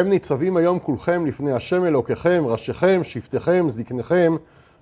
אתם ניצבים היום כולכם לפני השם אלוקיכם, ראשיכם, שבטיכם, זקניכם,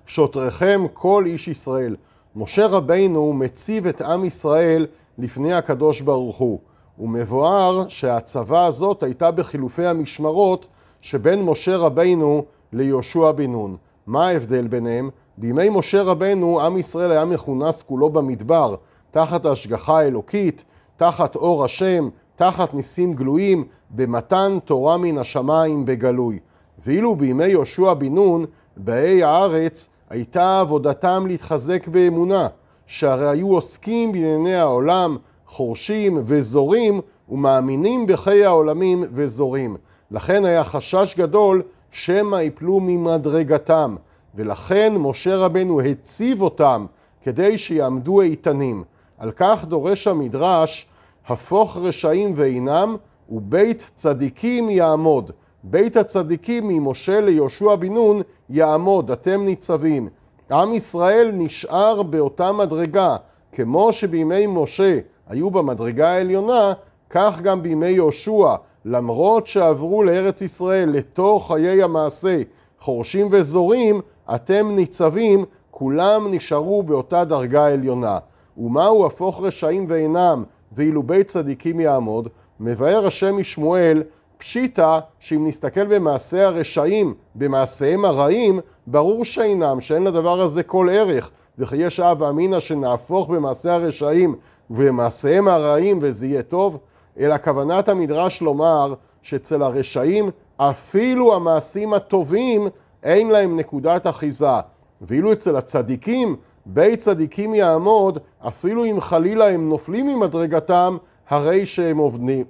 שוטריכם, כל איש ישראל. משה רבינו מציב את עם ישראל לפני הקדוש ברוך הוא. ומבואר שהצבא הזאת הייתה בחילופי המשמרות שבין משה רבינו ליהושע בן נון. מה ההבדל ביניהם? בימי משה רבנו עם ישראל היה מכונס כולו במדבר, תחת השגחה האלוקית, תחת אור השם, תחת ניסים גלויים, במתן תורה מן השמיים בגלוי. ואילו בימי יהושע בן נון, באי הארץ, הייתה עבודתם להתחזק באמונה, שהרי היו עוסקים בענייני העולם, חורשים וזורים, ומאמינים בחיי העולמים וזורים. לכן היה חשש גדול שמא יפלו ממדרגתם. ולכן משה רבנו הציב אותם כדי שיעמדו איתנים. על כך דורש המדרש, הפוך רשעים ואינם, ובית צדיקים יעמוד. בית הצדיקים ממשה ליהושע בן נון יעמוד, אתם ניצבים. עם ישראל נשאר באותה מדרגה, כמו שבימי משה היו במדרגה העליונה, כך גם בימי יהושע, למרות שעברו לארץ ישראל, לתוך חיי המעשה, חורשים וזורים, אתם ניצבים, כולם נשארו באותה דרגה עליונה. ומהו הפוך רשעים ואינם, ואילו בית צדיקים יעמוד? מבאר השם משמואל, פשיטא שאם נסתכל במעשה הרשעים, במעשיהם הרעים, ברור שאינם, שאין לדבר הזה כל ערך, וכי יש אב אמינא שנהפוך במעשה הרשעים ובמעשיהם הרעים וזה יהיה טוב, אלא כוונת המדרש לומר שאצל הרשעים אפילו המעשים הטובים אין להם נקודת אחיזה. ואילו אצל הצדיקים, בית צדיקים יעמוד, אפילו אם חלילה הם נופלים ממדרגתם, הרי שהם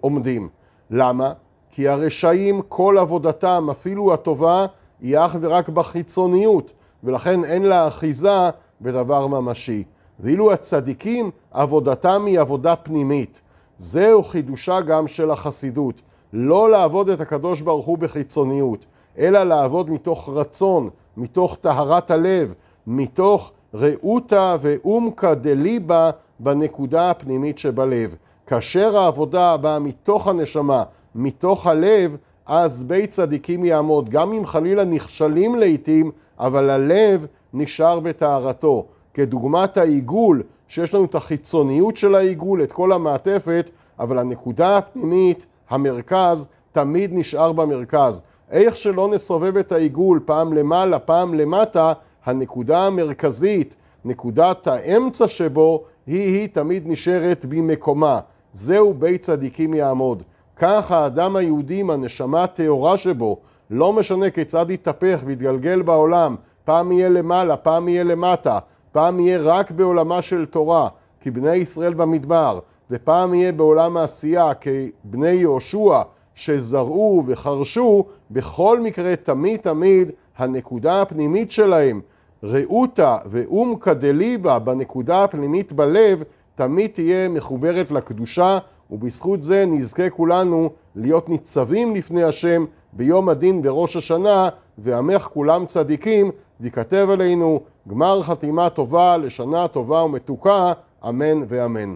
עומדים. למה? כי הרשעים, כל עבודתם, אפילו הטובה, היא אך ורק בחיצוניות, ולכן אין לה אחיזה בדבר ממשי. ואילו הצדיקים, עבודתם היא עבודה פנימית. זהו חידושה גם של החסידות. לא לעבוד את הקדוש ברוך הוא בחיצוניות, אלא לעבוד מתוך רצון, מתוך טהרת הלב, מתוך ראותא ואומקא דליבה בנקודה הפנימית שבלב. כאשר העבודה באה מתוך הנשמה, מתוך הלב, אז בית צדיקים יעמוד. גם אם חלילה נכשלים לעיתים, אבל הלב נשאר בטהרתו. כדוגמת העיגול, שיש לנו את החיצוניות של העיגול, את כל המעטפת, אבל הנקודה הפנימית, המרכז, תמיד נשאר במרכז. איך שלא נסובב את העיגול פעם למעלה, פעם למטה, הנקודה המרכזית, נקודת האמצע שבו, היא-היא תמיד נשארת במקומה. זהו בית צדיקים יעמוד. כך האדם היהודי עם הנשמה הטהורה שבו, לא משנה כיצד יתהפך ויתגלגל בעולם, פעם יהיה למעלה, פעם יהיה למטה, פעם יהיה רק בעולמה של תורה, כבני ישראל במדבר, ופעם יהיה בעולם העשייה, כבני יהושע, שזרעו וחרשו, בכל מקרה תמיד תמיד הנקודה הפנימית שלהם, ראותא ואומקא דליבה בנקודה הפנימית בלב, תמיד תהיה מחוברת לקדושה, ובזכות זה נזכה כולנו להיות ניצבים לפני השם ביום הדין בראש השנה, ועמך כולם צדיקים, ויכתב עלינו גמר חתימה טובה לשנה טובה ומתוקה, אמן ואמן.